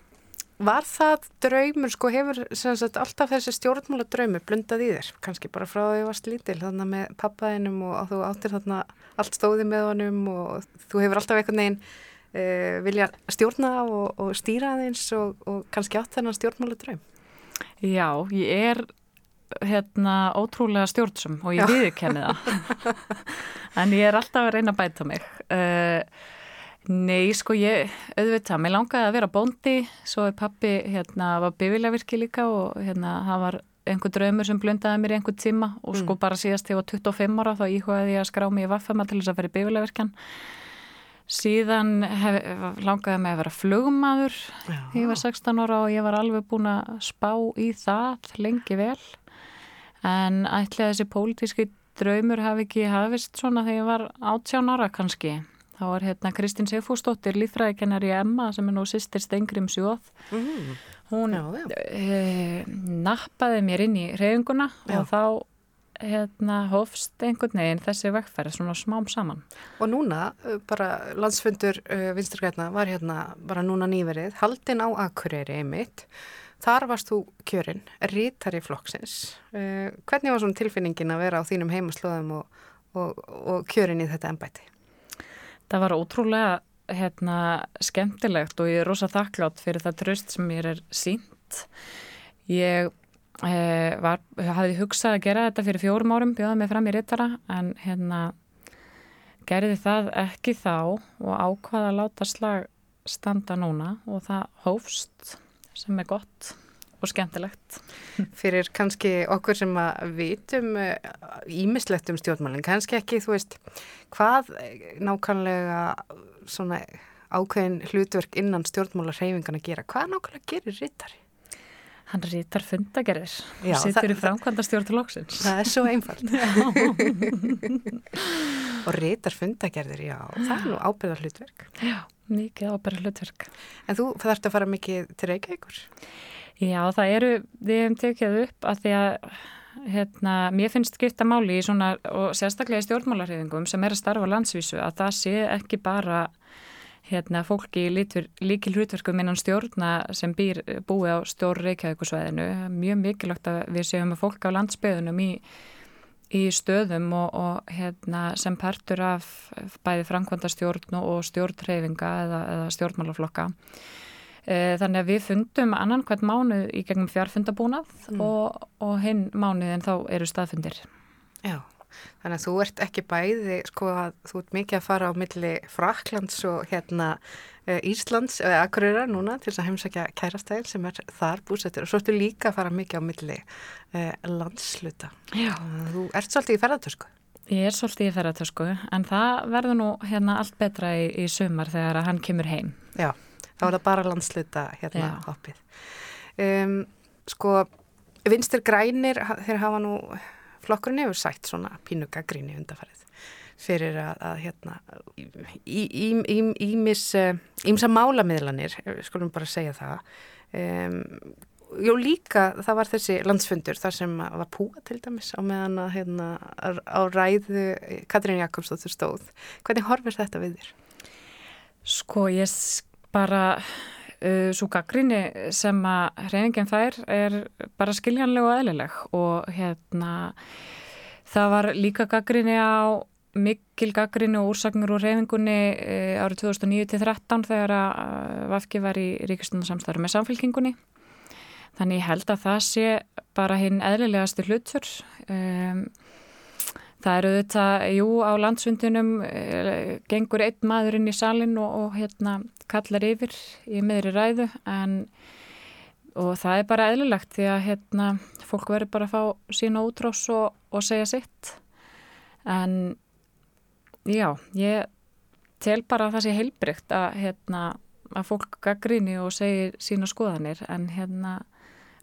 var það draumur, sko, hefur sagt, alltaf þessi stjórnmála draumur blundað í þér, kannski bara frá því þú varst lítil, þannig með pappaðinum og þú áttir þarna allt stóði með honum og þú hefur alltaf einhvern veginn uh, vilja stjórna og, og stýra aðeins og, og kannski átt þennan stjórnmála draum. Já, ég er hérna ótrúlega stjórnsum og ég viðkenni það. En ég er alltaf að reyna að bæta mig. Uh, Nei, sko ég auðvitað, mér langaði að vera bóndi. Svo er pappi, hérna, var bifilavirki líka og hérna, það var einhver draumur sem blundaði mér í einhver tíma. Og sko mm. bara síðast þegar ég var 25 ára þá íhugaði ég að skrá mig í vaffama til þess að vera í bifilavirkjan síðan hef, langaði mig að vera flugmaður ég var 16 ára og ég var alveg búin að spá í það lengi vel. En ætlaði þessi pólitíski draumur hafi ekki hafist svona þegar ég var 18 ára kannski. Þá er hérna Kristín Seyfúsdóttir lífræðikennar í Emma sem er nú sýstir Stengrim Sjóð mm. hún já, já. E, nappaði mér inn í reynguna og þá hérna hofst einhvern veginn þessi vekkferð svona smám saman. Og núna eh, bara landsfundur uh, eh, vinsturgræna var hérna bara núna nýverið haldin á Akureyri einmitt þar varst þú kjörinn, rítari flokksins uh, hvernig var svona tilfinningin að vera á þínum heimaslóðum og, og, og kjörinn í þetta ennbæti? Það var ótrúlega hérna, skemmtilegt og ég er rosa þakklátt fyrir það tröst sem mér er sínt. Ég var, hafði hugsað að gera þetta fyrir fjórum árum, bjóða mig fram í rittara en hérna gerði það ekki þá og ákvaða að láta slag standa núna og það hófst sem er gott og skemmtilegt. Fyrir kannski okkur sem að vitum ímislegt eh, um stjórnmálinn, kannski ekki, þú veist, hvað nákvæmlega svona ákveðin hlutverk innan stjórnmálarheyfingan að gera, hvað nákvæmlega gerir Rittari? Hann rítar fundagerðir og sittur í framkvæmda stjórnlóksins. Það er svo einfalt. og rítar fundagerðir, já, það er nú ábyrðar hlutverk. Já, mikið ábyrðar hlutverk. En þú þarfst að fara mikið til Reykjavíkur? Já, það eru, við hefum tekið upp að því að hérna, mér finnst skipta máli í svona og sérstaklega í stjórnmálarhefingum sem er að starfa landsvísu að það sé ekki bara hérna, fólki í líkil hlutverkum innan stjórna sem býr búið á stjór reykjavíkusvæðinu. Mjög mikilvægt að við séum að fólk á landsbyðunum í, í stöðum og, og hérna, sem partur af bæði framkvæmda stjórn og stjórnreyfinga eða, eða stjórnmálaflokka. Eh, þannig að við fundum annan hvert mánuð í gegnum fjárfundabúnað mm. og, og hinn mánuðin þá eru staðfundir. Já, þannig að þú ert ekki bæði, sko að þú ert mikið að fara á milli Fraklands og hérna eh, Íslands, eða Akureyra núna til þess að heimsækja kærastæðil sem er þar búsettir og svo ertu líka að fara mikið á milli eh, landsluta. Já. Þú ert svolítið í ferðartösku. Ég er svolítið í ferðartösku en það verður nú hérna allt betra í, í sumar þegar hann kemur heim. Já þá er það bara landsluta hérna hoppið. Um, sko, vinstir grænir, þeir hafa nú, flokkurinn hefur sætt svona pínuga gríni undarfarið fyrir að, að hérna, ímis, ímsa málamiðlanir, skulum bara segja það. Um, Jó líka það var þessi landsfundur þar sem var púa til dæmis á meðan að hérna, á ræðu Katrín Jakobsdóttur stóð. Hvernig horfir þetta við þér? Sko ég bara uh, svo gaggrinni sem að hreiningin þær er bara skiljanleg og eðlileg. Og hérna það var líka gaggrinni á mikil gaggrinni og úrsagnur úr reyfingunni uh, árið 2009-13 þegar að uh, Vafki var í ríkistundarsamstæður með samfélkingunni þannig held að það sé bara hinn eðlilegasti hlutur um, Það eru þetta, jú, á landsvundunum e, gengur einn maður inn í salin og, og hérna kallar yfir í meðri ræðu en og það er bara eðlilegt því að hérna fólk verður bara að fá sína útrás og, og segja sitt. En já, ég tel bara að það sé heilbrygt að hérna að fólk gaggríni og segir sína skoðanir en hérna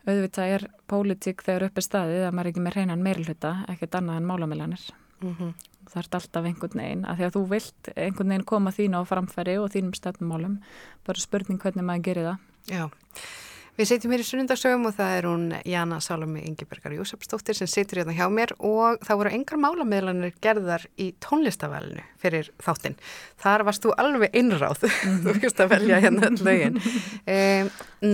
auðvitað er pólitík þegar uppi staðið að maður er ekki með hreinan meirluta, ekkert annað en málamiljanir. Mm -hmm. Það er alltaf einhvern veginn, að því að þú vilt einhvern veginn koma þín á framfæri og þínum stefnumálum, bara spurning hvernig maður gerir það. Já. Við setjum hér í sunnundagsögum og það er hún Jana Salome Ingebergar Jósefsdóttir sem situr hérna hjá mér og það voru engar málamiðlanir gerðar í tónlistavælinu fyrir þáttinn. Þar varst þú alveg innráð, þú fyrst að velja hérna lögin. Um,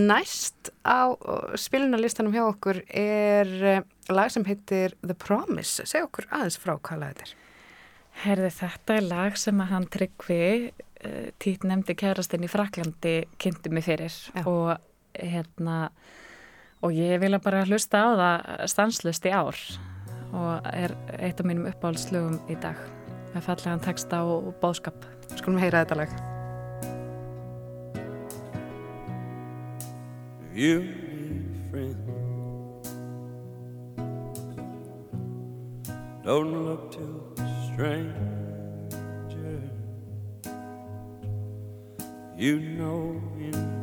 næst á spilunarlistanum hjá okkur er eh, lag sem heitir The Promise. Segð okkur aðeins frá hvað lag þetta er. Herði þetta er lag sem að hann tryggvi uh, tít nefndi kærastinn í Fraklandi kynnti mig fyrir Já. og hérna og ég vilja bara hlusta á það stanslust í ár og er eitt af mínum uppáhaldslögum í dag. Með fallegan texta og bóðskap Skulum heyra þetta lag. You need a friend. Don't look to a stranger. You know in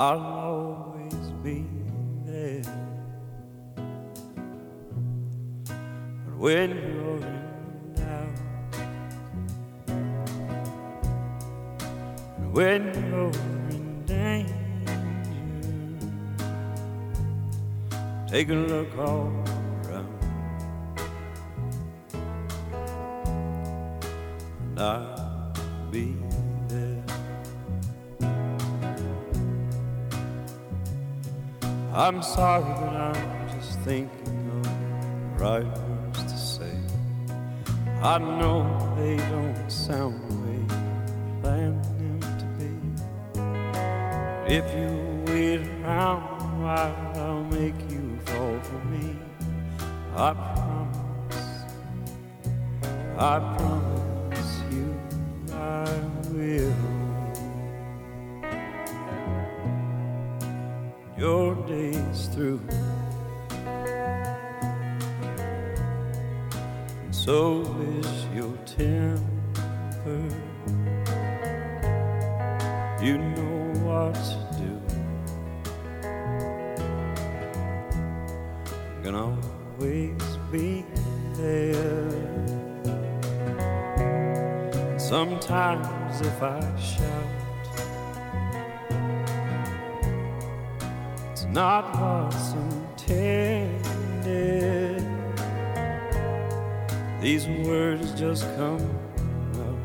I'll always be there. But when you're in doubt And when you're in danger Take a look all I'm sorry, but I'm just thinking of the right words to say. I know they don't sound the way you planned them to be. If you wait around while, I'll make you fall for me. I promise, I promise not what's intended. These words just come out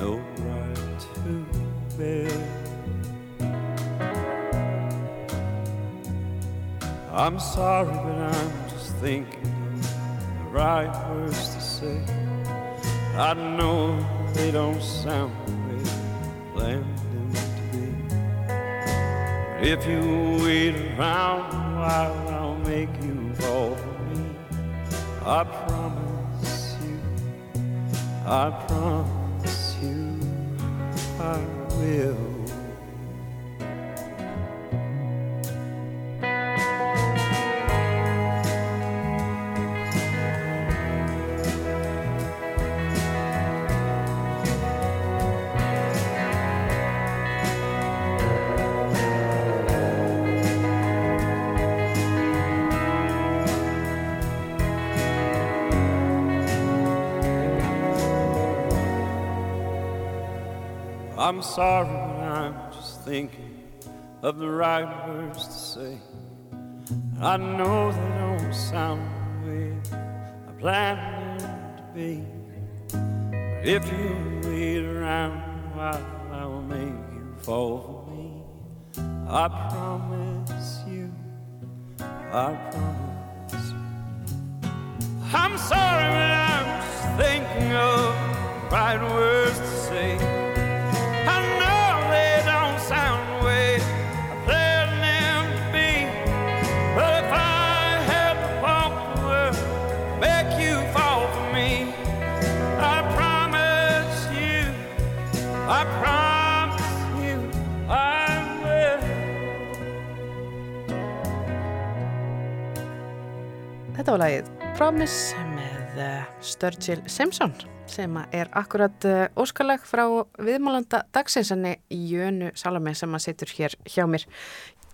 no right to bear. I'm sorry, but I'm just thinking the right words to say. I know they don't sound the way planned. If you wait around while, I'll make you fall for me. I promise you, I promise you, I will. I'm sorry, but I'm just thinking of the right words to say. I know they don't sound the way I planned them to be. But if you wait around while, I'll make you fall for me. I promise you, I promise. I'm sorry, but I'm just thinking of the right words to say. Þetta var lagið Promise með uh, Sturgill Simpson sem er akkurat uh, óskalag frá viðmálanda dagsinsanni Jönu Salome sem að setur hér hjá mér.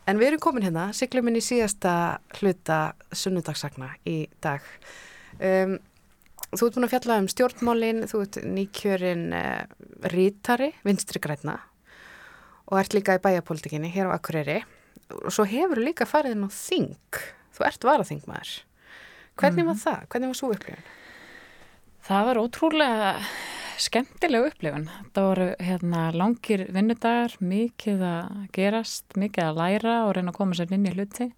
En við erum komin hérna, siglum inn í síðasta hluta sunnudagssagna í dag. Um, þú ert búin að fjalla um stjórnmálin, þú ert nýkjörin uh, rítari, vinstri græna og ert líka í bæjapolítikinni hér á Akureyri og svo hefur líka farið á þing. Þú ert varaþingmaður. Hvernig var það? Hvernig var svo upplifun? Það var ótrúlega skemmtileg upplifun. Það voru hérna, langir vinnudagar, mikið að gerast, mikið að læra og reyna að koma sér inn í hluti.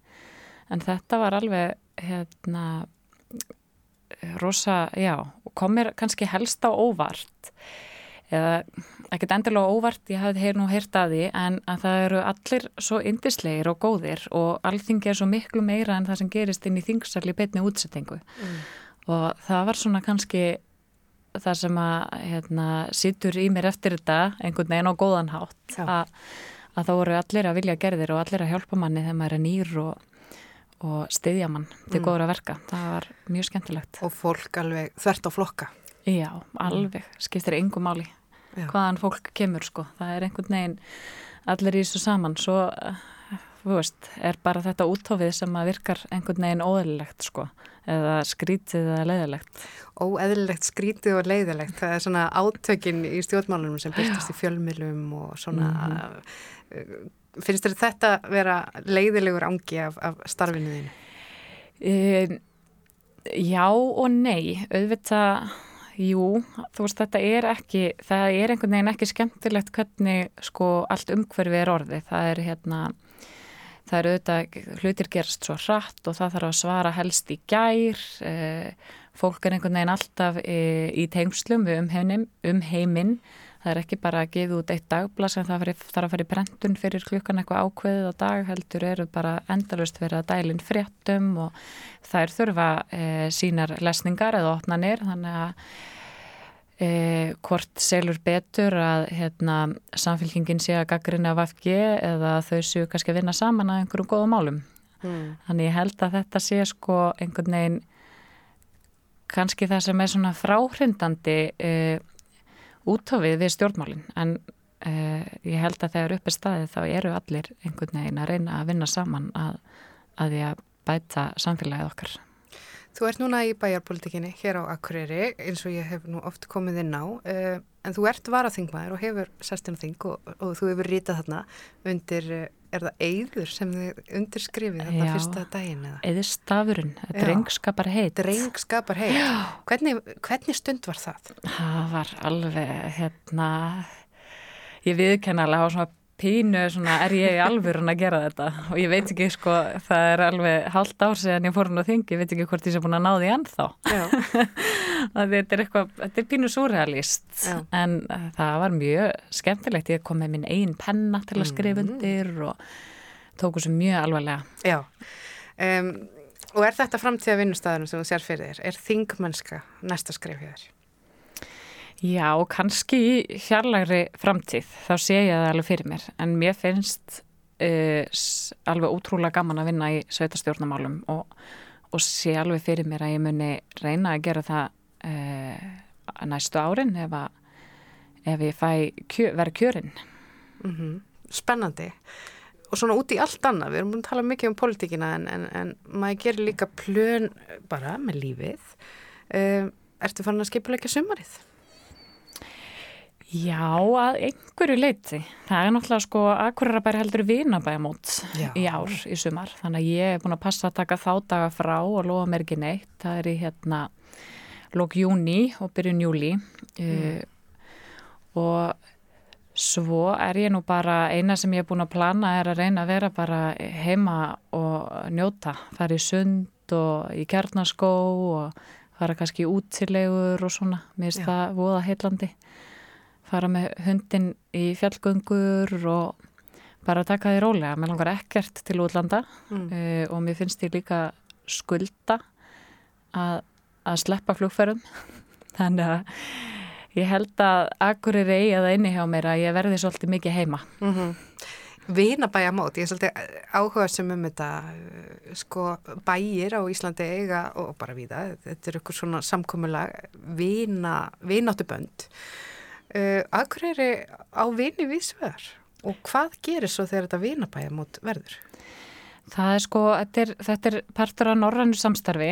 En þetta var alveg hérna, rosa, já, og kom mér kannski helst á óvart. Eða ekkert endilega óvart, ég hafði nú heyrt að því en að það eru allir svo indislegir og góðir og alþingi er svo miklu meira en það sem gerist inn í þingsarli betni útsettingu mm. og það var svona kannski það sem að hérna, sittur í mér eftir þetta einhvern veginn á góðan hátt. Að, að þá voru allir að vilja gerðir og allir að hjálpa manni þegar maður er nýr og, og stiðja mann til mm. góður að verka. Það var mjög skemmtilegt. Og fólk alveg þvert á flokka Já, alveg, skiptir yngu máli Já. hvaðan fólk kemur sko. Það er einhvern veginn allir í þessu saman. Svo, þú veist, er bara þetta útofið sem að virkar einhvern veginn óðurlegt sko. Eða skrítið eða leiðilegt. Óeðlilegt, skrítið og leiðilegt. Það er svona átökin í stjórnmálunum sem byrstast í fjölmilum og svona mm -hmm. finnst þér þetta vera leiðilegur ángi af, af starfinu þínu? E, já og nei. Auðvitað Jú, þú veist þetta er ekki, það er einhvern veginn ekki skemmtilegt hvernig sko allt umhverfi er orðið. Það er hérna, það er auðvitað, hlutir gerst svo hratt og það þarf að svara helst í gær. Eh, fólk er einhvern veginn alltaf eh, í teimslum um, heiminn, um. Það er ekki bara að gefa út eitt dagbla sem það þarf að fara í brendun fyrir klukkan eitthvað ákveðið á dag heldur eru bara endalust verið að dælinn fréttum og það er þurfa e, sínar lesningar eða opnanir þannig að e, hvort selur betur að hérna, samfélkingin sé að gaggrina af FG eða þau séu kannski að vinna saman að einhverjum góðum málum. Mm. Þannig ég held að þetta sé sko einhvern veginn kannski það sem er svona fráhrindandi e, útofið við stjórnmálinn en uh, ég held að þegar upp er staðið þá eru allir einhvern veginn að reyna að vinna saman að, að því að bæta samfélagið okkar. Þú ert núna í bæjarpolitikinni hér á Akureyri eins og ég hef nú oft komið inn á uh, en þú ert varaþingmaður og hefur sestin þing og, og þú hefur rítað þarna undir uh, er það Eður sem þið undirskrifið þetta fyrsta daginn eða? Eður stafurinn, drengskapar heit. Drengskapar heit. Hvernig, hvernig stund var það? Það var alveg, hérna, ég viðkenna alveg á svona pínu svona er ég í alvörun að gera þetta? Og ég veit ekki sko það er alveg halvt ár síðan ég fór hún á þingi, ég veit ekki hvort ég sé búin að ná því ennþá. Þetta er eitthvað, þetta er pínu surrealist en það var mjög skemmtilegt, ég kom með minn einn penna til að skrifa mm. undir mm. og tóku svo mjög alvarlega. Já, um, og er þetta framtíða vinnustæðunum sem þú sér fyrir þér, er þingmennska næsta skrifið þér? Já, kannski í fjarlagri framtíð, þá sé ég það alveg fyrir mér, en mér finnst uh, alveg útrúlega gaman að vinna í sveitastjórnumálum og, og sé alveg fyrir mér að ég muni reyna að gera það uh, næstu árin ef, að, ef ég kjö, vera kjörinn. Mm -hmm. Spennandi. Og svona út í allt annað, við erum búin að tala mikið um politíkina en, en, en maður gerir líka plön bara með lífið. Uh, ertu farin að skipuleika sumarið? Já, að einhverju leiti. Það er náttúrulega sko akkurarabæri heldur vinabægamót í ár, í sumar. Þannig að ég er búin að passa að taka þá daga frá og lofa mér ekki neitt. Það er í hérna lók júni og byrjun júli. Mm. Uh, og svo er ég nú bara, eina sem ég er búin að plana er að reyna að vera bara heima og njóta. Það er í sund og í kjarnaskó og fara kannski útilegur og svona. Mér finnst það voða heillandi fara með hundin í fjallgöngur og bara taka því rólega. Mér langar ekkert til útlanda mm. uh, og mér finnst því líka skulda að, að sleppa flugferðum. Þannig að ég held að akkur er eigi að inni hjá mér að ég verði svolítið mikið heima. Mm -hmm. Vinabæja mót, ég er svolítið áhuga sem um þetta, sko bæjir á Íslandi eiga og bara viða, þetta er eitthvað svona samkomulag vina, vináttubönd Uh, Akureyri á vini vísvegar og hvað gerir svo þegar þetta vinabæja mót verður? Það er sko, þetta er, þetta er partur af norrannu samstarfi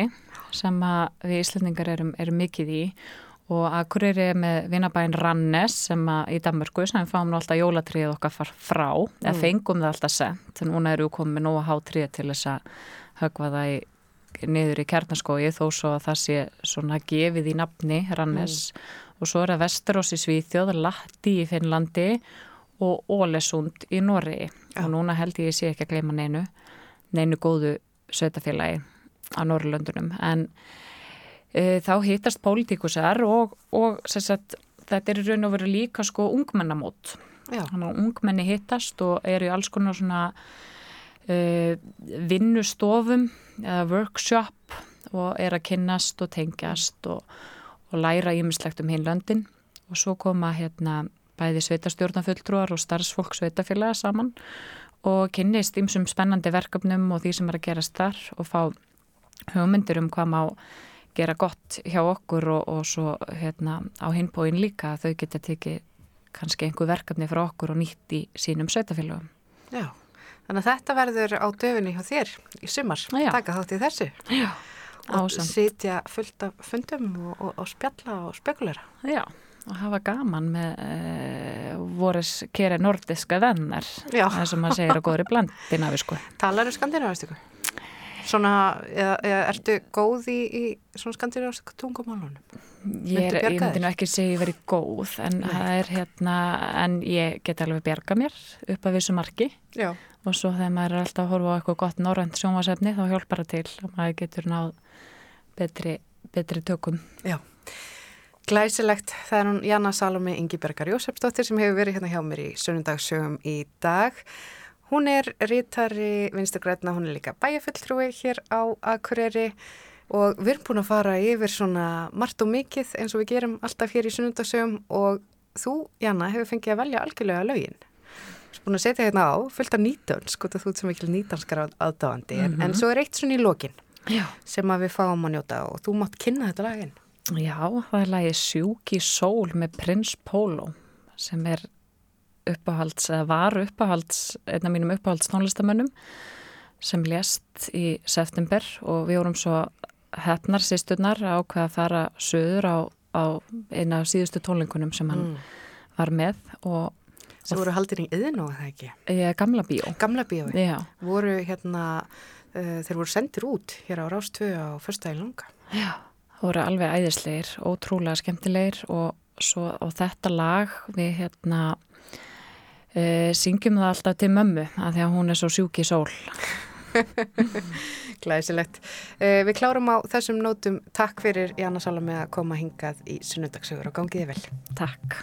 sem við Íslandingar erum, erum mikið í. Og Akureyri er með vinabæin Rannes sem í Danmarku sem við fáum alltaf jólatriðið okkar frá mm. eða fengum það alltaf sent. En núna eru við komið nú að há triðið til þess að högva það í, niður í kjarnaskói þó svo að það sé svona gefið í nafni Rannes. Mm og svo er það Vesterós í Svíþjóð, Latti í Finnlandi og Ólesund í Norri ja. og núna held ég sé ekki að gleyma neinu, neinu góðu sötafélagi á Norrlöndunum en e, þá hittast pólitíkusar og, og sagt, þetta er í raun og veru líka sko ungmennamót. Þannig að ungmenni hittast og eru í alls konar svona uh, vinnustofum eða workshop og er að kynnast og tengjast og, og læra ímislegt um hinn löndin og svo koma hérna bæði sveitastjórnafulltrúar og starfsfólk sveitafélaga saman og kynnist ímsum spennandi verkefnum og því sem er að gerast þar og fá hugmyndir um hvað má gera gott hjá okkur og, og svo hérna á hinbóin líka að þau geta tekið kannski einhver verkefni frá okkur og nýtt í sínum sveitafélagum. Já, þannig að þetta verður á döfunni hjá þér í sumar, taka þátt í þessu. Já, og sitja fullt af fundum og, og, og spjalla og spekulera. Já, og hafa gaman með uh, voris kere nordiska vennar, það sem maður segir að góður í blandina við sko. Talar um skandinavistiku? Svona, eða, eða ertu góð í, í svona skandinavistiku tungumálunum? Ég, er, ég myndi nú ekki segja að ég veri góð en er hérna, en ég get alveg bjarga mér upp af þessu marki Já. og svo þegar maður er alltaf að horfa á eitthvað gott norrönd sjónvasefni þá hjálpar það til og maður getur náð betri, betri tökum. Já. Glæsilegt, það er hún Janna Salome Ingibergar Jósefsdóttir sem hefur verið hérna hjá mér í sunnundagsögum í dag. Hún er rítari vinsturgræna, hún er líka bæjafulltrúi hér á Akureyri og við erum búin að fara yfir svona margt og mikið eins og við gerum alltaf hér í sunnundagsögum og þú, Janna, hefur fengið að velja algjörlega lögin. Búin að setja hérna á, fullt af nýtönsk, sko þú ert sem ekki nýtanskar aðdáðandi, mm -hmm. en svo er eitt svona í lokin Já. sem að við fáum að njóta og þú mátt kynna þetta lagin. Já, það er lagið Sjúki Sól með Prins Pólo sem er uppáhalds, eða var uppáhalds, einn af mínum uppáhalds tónlistamönnum sem lést í september og við vorum svo hefnar sísturnar ákveða að fara söður á, á eina af síðustu tónlingunum sem hann mm. var með og Sem voru haldin í yðin og það ekki? Ég, gamla bíó. Gamla bíó, já. Voru hérna þeir voru sendir út hér á Rástvö á förstæði langa. Já, það voru alveg æðisleir, ótrúlega skemmtilegir og svo á þetta lag við hérna uh, syngjum það alltaf til mömmu að því að hún er svo sjúk í sól. Glæsilegt. Uh, við klárum á þessum nótum. Takk fyrir Janna Salome að koma hingað í sunnundagsögur og gangiði vel. Takk.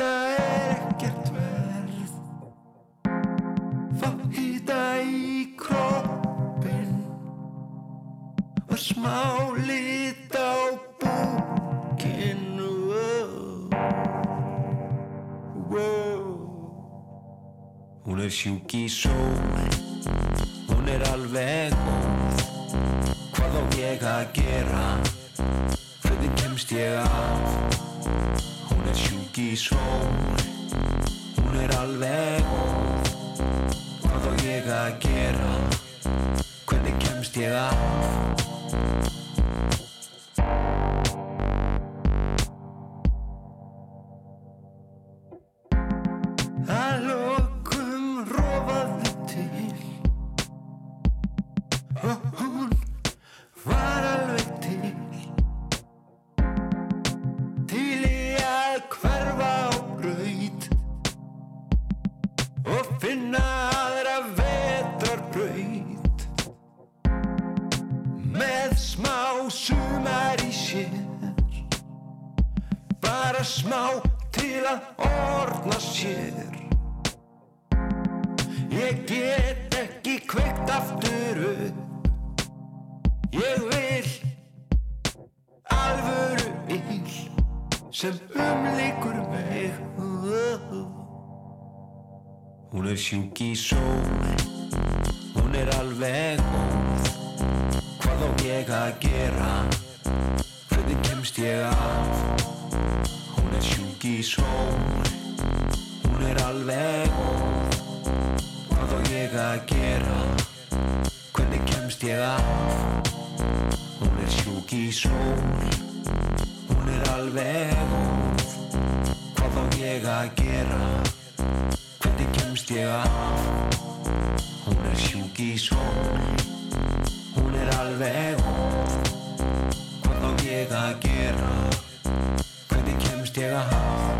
sjúk sjúk í sól. Hún er alveg góð. Hvað á ég að gera? Kemst ég af Hún er sjúk í sól. Hún er alveg óð Hvað á ég að gera? Hvernig kemst ég af Hún er sjúk í sól. Hún er alveg óð Hvað á ég að gera? Hvernig kemst ég af Hún er sjúk í sól Hún er alveg óð. Hvað á ég að gera? Hvernig kemst ég að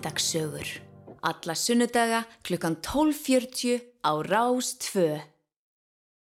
Sunnudagssögur. Alla sunnudaga klukkan 12.40 á Rás 2.